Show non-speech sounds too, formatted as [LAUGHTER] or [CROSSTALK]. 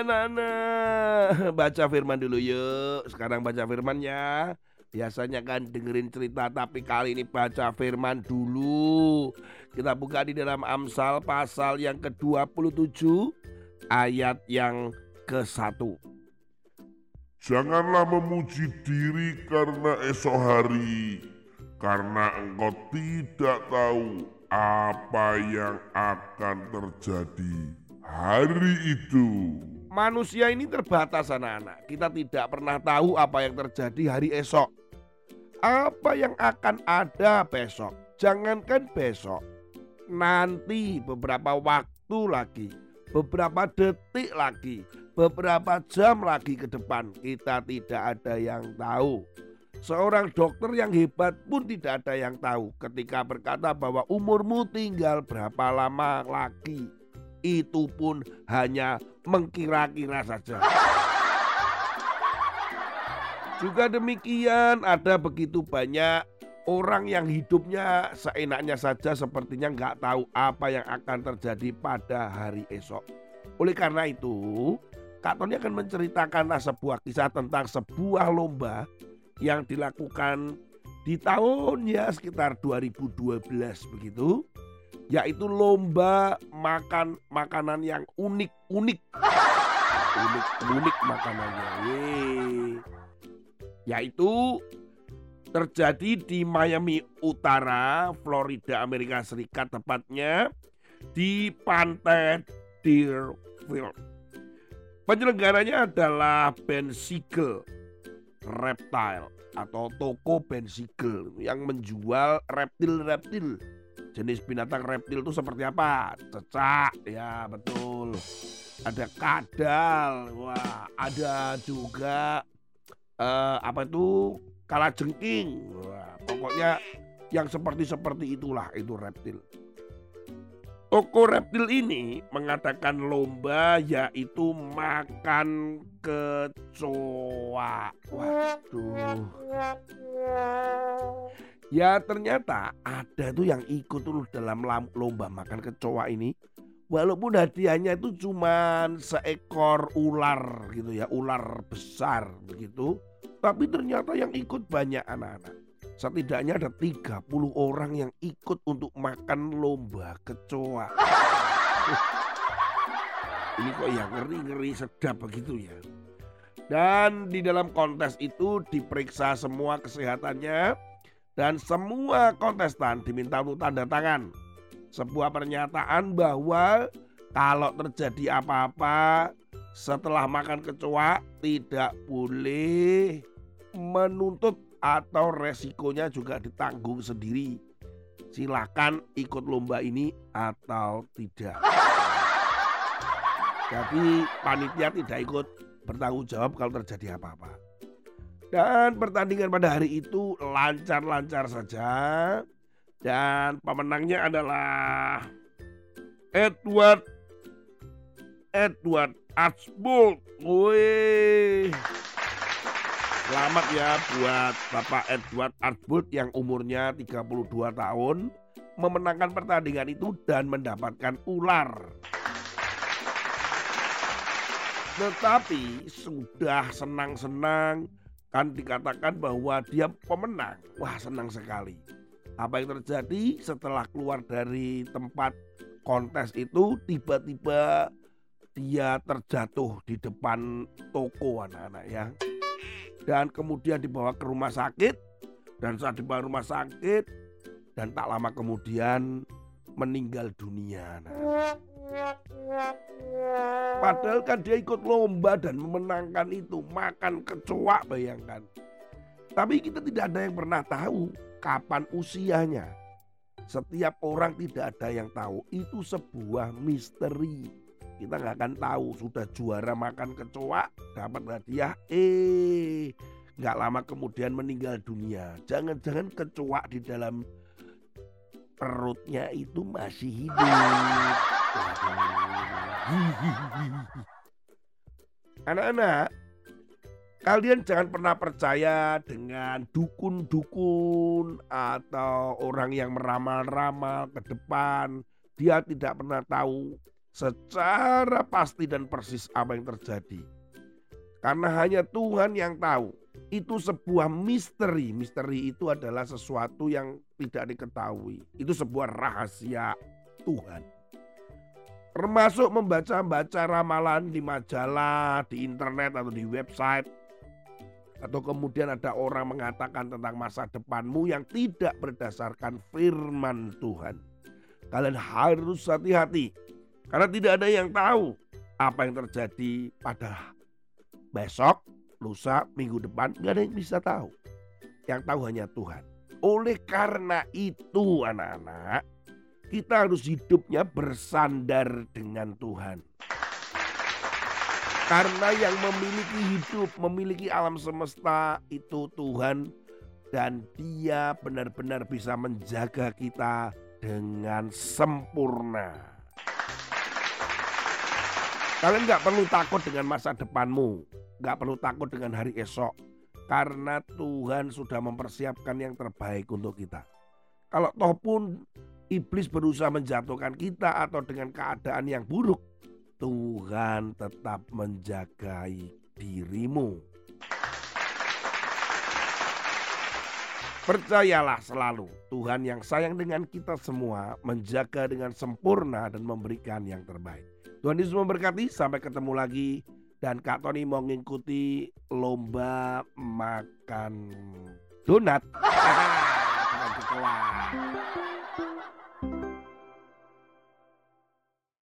anak-anak, [LAUGHS] baca firman dulu yuk. Sekarang baca firman ya. Biasanya kan dengerin cerita tapi kali ini baca firman dulu. Kita buka di dalam Amsal pasal yang ke-27 ayat yang ke-1. Janganlah memuji diri karena esok hari, karena engkau tidak tahu apa yang akan terjadi hari itu. Manusia ini terbatas anak-anak. Kita tidak pernah tahu apa yang terjadi hari esok. Apa yang akan ada besok. Jangankan besok. Nanti beberapa waktu lagi. Beberapa detik lagi. Beberapa jam lagi ke depan. Kita tidak ada yang tahu. Seorang dokter yang hebat pun tidak ada yang tahu ketika berkata bahwa umurmu tinggal berapa lama lagi itu pun hanya mengkira-kira saja. Juga demikian ada begitu banyak orang yang hidupnya seenaknya saja sepertinya nggak tahu apa yang akan terjadi pada hari esok. Oleh karena itu, Kak Tony akan menceritakan sebuah kisah tentang sebuah lomba yang dilakukan di tahun ya sekitar 2012 begitu yaitu lomba makan makanan yang unik-unik. Unik-unik makanannya. Yeay. Yaitu terjadi di Miami Utara, Florida, Amerika Serikat tepatnya di pantai Deerfield. Penyelenggaranya adalah Ben Siegel Reptile atau toko Ben Siegel yang menjual reptil-reptil Jenis binatang reptil itu seperti apa? Cecak, ya betul. Ada kadal, wah, ada juga uh, apa itu kalajengking. Wah, pokoknya yang seperti seperti itulah itu reptil. Toko reptil ini mengadakan lomba yaitu makan kecoa. Waduh. Ya ternyata ada tuh yang ikut tuh dalam lomba makan kecoa ini. Walaupun hadiahnya itu cuma seekor ular gitu ya, ular besar begitu. Tapi ternyata yang ikut banyak anak-anak. Setidaknya ada 30 orang yang ikut untuk makan lomba kecoa. Ini kok ya ngeri-ngeri sedap begitu ya. Dan di dalam kontes itu diperiksa semua kesehatannya dan semua kontestan diminta untuk tanda tangan sebuah pernyataan bahwa kalau terjadi apa-apa setelah makan kecoa tidak boleh menuntut atau resikonya juga ditanggung sendiri. Silakan ikut lomba ini atau tidak. Jadi panitia tidak ikut bertanggung jawab kalau terjadi apa-apa. Dan pertandingan pada hari itu lancar-lancar saja. Dan pemenangnya adalah Edward Edward Archbold. Wih. Selamat ya buat Bapak Edward Archbold yang umurnya 32 tahun memenangkan pertandingan itu dan mendapatkan ular. Tetapi sudah senang-senang Kan dikatakan bahwa dia pemenang. Wah senang sekali. Apa yang terjadi setelah keluar dari tempat kontes itu tiba-tiba dia terjatuh di depan toko anak-anak ya. Dan kemudian dibawa ke rumah sakit dan saat dibawa rumah sakit dan tak lama kemudian meninggal dunia. Nah. Padahal kan dia ikut lomba dan memenangkan itu, makan kecoa bayangkan. Tapi kita tidak ada yang pernah tahu kapan usianya. Setiap orang tidak ada yang tahu. Itu sebuah misteri. Kita nggak akan tahu sudah juara makan kecoa dapat hadiah. Eh, nggak lama kemudian meninggal dunia. Jangan-jangan kecoa di dalam perutnya itu masih hidup. Anak-anak, kalian jangan pernah percaya dengan dukun-dukun atau orang yang meramal-ramal ke depan. Dia tidak pernah tahu secara pasti dan persis apa yang terjadi. Karena hanya Tuhan yang tahu. Itu sebuah misteri. Misteri itu adalah sesuatu yang tidak diketahui. Itu sebuah rahasia Tuhan. Termasuk membaca-baca ramalan di majalah, di internet atau di website. Atau kemudian ada orang mengatakan tentang masa depanmu yang tidak berdasarkan firman Tuhan. Kalian harus hati-hati. Karena tidak ada yang tahu apa yang terjadi pada besok, lusa, minggu depan. Gak ada yang bisa tahu. Yang tahu hanya Tuhan. Oleh karena itu anak-anak, kita harus hidupnya bersandar dengan Tuhan. Karena yang memiliki hidup, memiliki alam semesta itu Tuhan dan dia benar-benar bisa menjaga kita dengan sempurna. Kalian nggak perlu takut dengan masa depanmu, nggak perlu takut dengan hari esok, karena Tuhan sudah mempersiapkan yang terbaik untuk kita. Kalau toh pun iblis berusaha menjatuhkan kita atau dengan keadaan yang buruk, Tuhan tetap menjagai dirimu. Percayalah selalu, Tuhan yang sayang dengan kita semua menjaga dengan sempurna dan memberikan yang terbaik. Tuhan Yesus memberkati, sampai ketemu lagi. Dan Kak Tony mau mengikuti lomba makan donat. [LAUGHS]